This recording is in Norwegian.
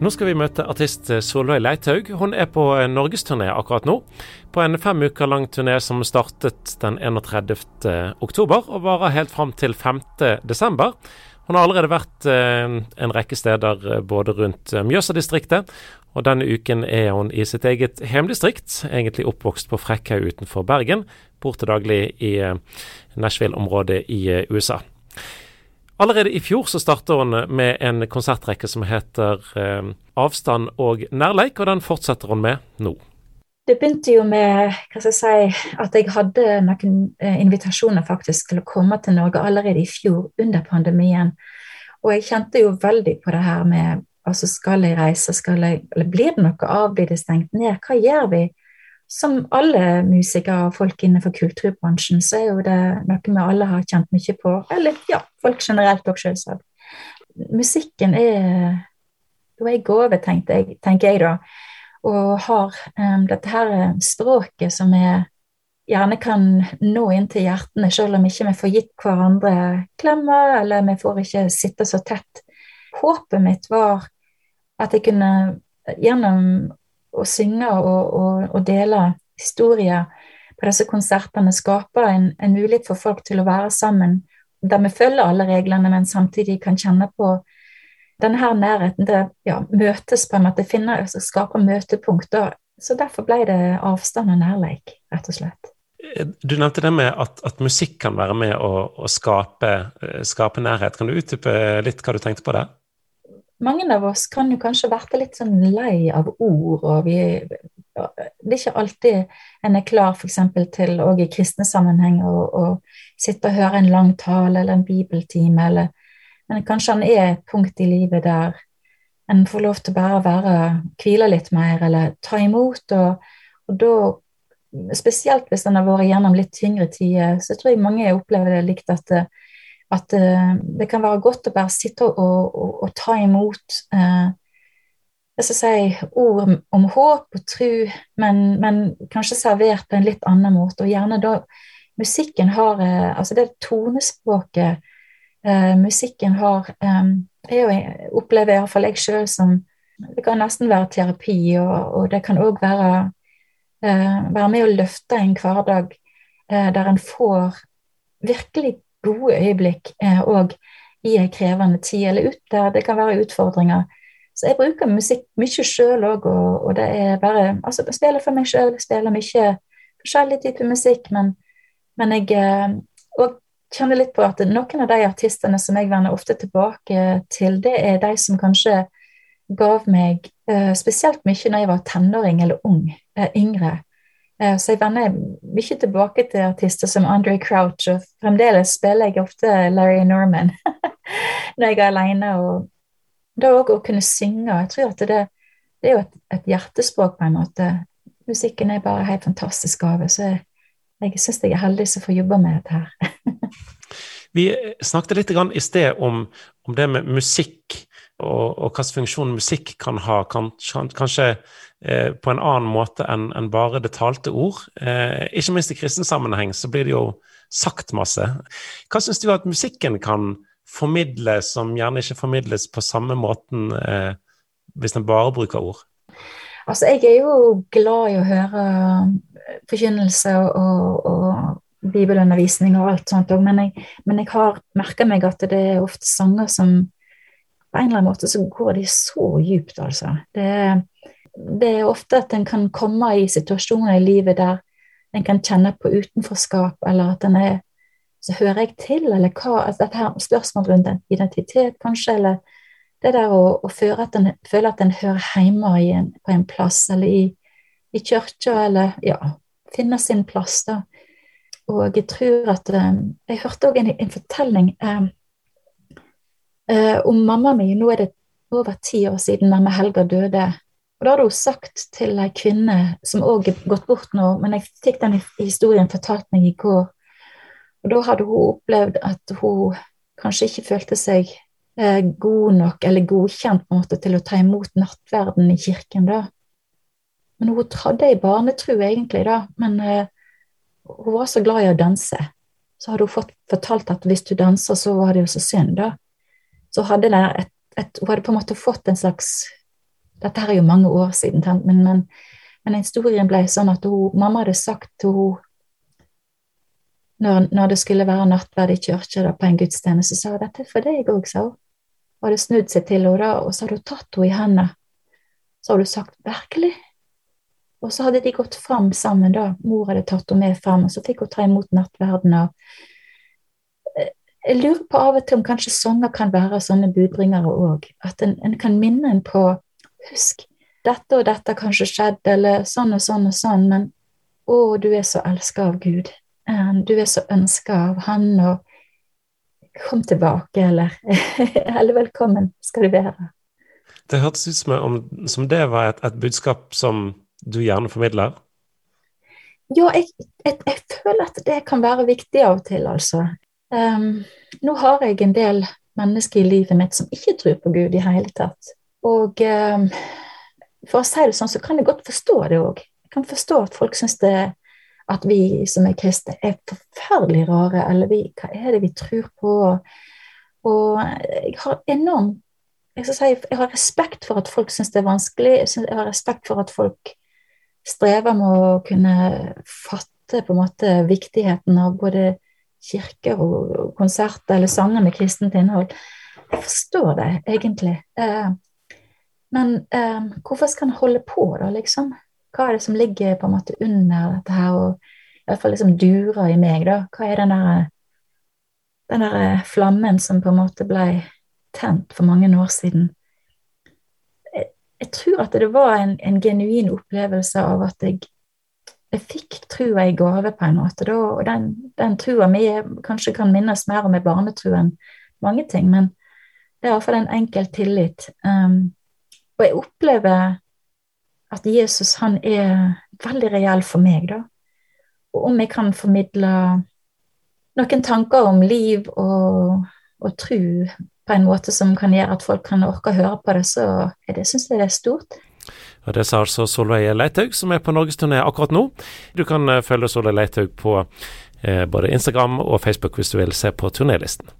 Nå skal vi møte artist Solveig Leithaug. Hun er på norgesturné akkurat nå. På en fem uker lang turné som startet den 31. oktober og varer helt fram til 5. desember. Hun har allerede vært eh, en rekke steder eh, både rundt eh, Mjøsa-distriktet, og denne uken er hun i sitt eget hjemdistrikt, egentlig oppvokst på Frekkhaug utenfor Bergen, bor til daglig i Nashville-området i USA. Allerede i fjor så starta hun med en konsertrekke som heter eh, Avstand og nærleik, og den fortsetter hun med nå. Det begynte jo med hva skal jeg si, at jeg hadde noen eh, invitasjoner faktisk til å komme til Norge allerede i fjor, under pandemien. Og jeg kjente jo veldig på det her med altså Skal jeg reise? Skal jeg, eller blir det noe av? Blir det stengt ned? Hva gjør vi? Som alle musikere og folk innenfor kulturbransjen, så er jo det noe vi alle har kjent mye på. Eller ja, folk generelt òg, selvsagt. Musikken er jo en gave, jeg, tenker jeg da. Og har um, dette her språket som vi gjerne kan nå inn til hjertene, selv om ikke vi får gitt hverandre klemmer, eller vi får ikke sitte så tett. Håpet mitt var at jeg kunne gjennom å synge og, og, og dele historier på disse konsertene skaper en, en, mulighet for folk til å være sammen, der vi følger alle reglene, men samtidig kan kjenne på denne her nærheten. Det ja, møtes på en måte, finner, skaper møtepunkter. Så derfor ble det avstand og nærleik, rett og slett. Du nevnte det med at, at musikk kan være med å, å skape, skape, nærhet. Kan du utdype litt hva du tenkte på det? Mange av oss kan jo kanskje være litt sånn lei av ord, og vi Det er ikke alltid en er klar f.eks. til òg i kristne sammenheng å sitte og høre en lang tale eller en bibeltime, eller Men kanskje han er et punkt i livet der en får lov til bare å være Hvile litt mer, eller ta imot, og, og da Spesielt hvis en har vært gjennom litt tyngre tider, så tror jeg mange opplever det likt at at uh, det kan være godt å bare sitte og, og, og ta imot skal si, ord om håp og tro, men, men, kanskje servert på en litt annen måte. Og gjerne da musikken har uh, Altså det tonespråket musikken har um, jeg opplever iallfall jeg sjøl som Det kan nesten være terapi, og, og det kan òg være, være med å løfte en hverdag der en får virkelig gode øyeblikk òg eh, i en krevende tid, eller ut der det kan være utfordringer. Så jeg bruker musikk mye sjøl òg, og, og, det er bare Altså, jeg spiller for meg sjøl, spiller mye forskjellig type musikk, men, men jeg òg eh, kjenner litt på at noen av de artistene som jeg vender ofte tilbake til, det er de som kanskje gav meg uh, spesielt mye når jeg var tenåring eller ung, uh, yngre. Eh, så jeg vender mye tilbake til artister som Andre Crouch, og fremdeles spiller jeg ofte Larry Norman når jeg er alene. Og da òg å kunne synge. Jeg tror at det, det er jo et, et, hjertespråk, på en måte. Musikken er bare en helt fantastisk gave. Så jeg, jeg syns jeg er heldig som får jobbe med dette her. Vi snakket litt i sted om, om det med musikk og, og hvilken funksjon musikk kan ha, kan, kanskje eh, på en annen måte enn en bare det talte ord. Eh, ikke minst i kristen sammenheng så blir det jo sagt masse. Hva syns du at musikken kan formidle som gjerne ikke formidles på samme måten eh, hvis en bare bruker ord? Altså, jeg er jo glad i å høre forkynnelse og, og, bibelundervisning og alt sånt, men jeg, men jeg har merka meg at det er ofte sanger som på en eller annen måte så går de så djupt, altså. Det, det er ofte at en kan komme i situasjoner i livet der en kan kjenne på utenforskap, eller at en er Så hører jeg til, eller hva altså Dette her spørsmål rundt identitet, kanskje, eller det der å, å at en, føle at en hører hjemme en, på en plass, eller i, i kirka, eller ja, finne sin plass, da. Og jeg tror at um, Jeg hørte òg en, en, fortelling eh, om mamma mi. Nå er det over ti år siden mamma Helga døde. Og Da hadde hun sagt til ei kvinne som òg er gått bort nå, men jeg fikk den historien fortalt meg i går. Og Da hadde hun opplevd at hun kanskje ikke følte seg eh, god nok eller godkjent på en måte til å ta imot nattverden i kirken. da. Men hun hadde i barnetru, egentlig, da. Men eh, hun var så glad i å danse. Så hadde hun fått fortalt at hvis du danser, så var det jo så synd, da så hadde det et, et, hun hadde på en måte fått en slags Dette her er jo mange år siden, men, men, men historien ble sånn at hun, mamma hadde sagt til henne når, når, det skulle være nattverd i kirka på en gudstjeneste, så sa hun dette er for deg òg, sa hun. Og hadde snudd seg til henne da, og så hadde hun tatt henne i hendene. Så hadde hun sagt 'virkelig'? Og så hadde de gått fram sammen, da. Mor hadde tatt henne med fram, og så fikk hun ta imot nattverden. og jeg lurer på av og til om kanskje sanger kan være sånne budbringere òg. At en, en, kan minne en på Husk, dette og dette kanskje skjedde, eller sånn og sånn og sånn, men å, du er så elska av Gud. Eh, du er så ønska av Han, og kom tilbake, eller Eller velkommen skal du være. Det hørtes ut som, om, som det var et, et, budskap som du gjerne formidler? Ja, jeg, jeg, jeg, føler at det kan være viktig av og til, altså. Um, nå har jeg en del mennesker i livet mitt som ikke tror på Gud i hele tatt. Og um, for å si det sånn, så kan jeg godt forstå det òg. Jeg kan forstå at folk syns det at vi som er kristne, er forferdelig rare, eller vi, hva er det vi tror på? Og jeg har enorm jeg, si, jeg har respekt for at folk syns det er vanskelig. Jeg har respekt for at folk strever med å kunne fatte på en måte viktigheten av både kirker og konserter eller sanger med kristent innhold. Jeg forstår det egentlig. Eh, men eh, hvorfor skal en holde på, da, liksom? hva er det som ligger på en måte under dette her, og iallfall liksom durer i meg, da? Hva er den der, den der eh, flammen som på en måte ble tent for mange år siden? Jeg, jeg tror at det var en, en, genuin opplevelse av at jeg, jeg fikk trua i gave på en måte, da, og den, den trua mi kanskje kan minnes mer om ei barnetru enn mange ting, men det er iallfall en enkel tillit. Um, og jeg opplever at Jesus han er veldig reell for meg, da. Og om jeg kan formidle noen tanker om liv og, og tru på en måte som kan gjøre at folk kan orke å høre på det, så syns jeg det er stort. Og Det sa altså Solveig Leithaug, som er på norgesturné akkurat nå. Du kan eh, følge Solveig Leithaug på eh, både Instagram og Facebook hvis du vil se på turnélisten.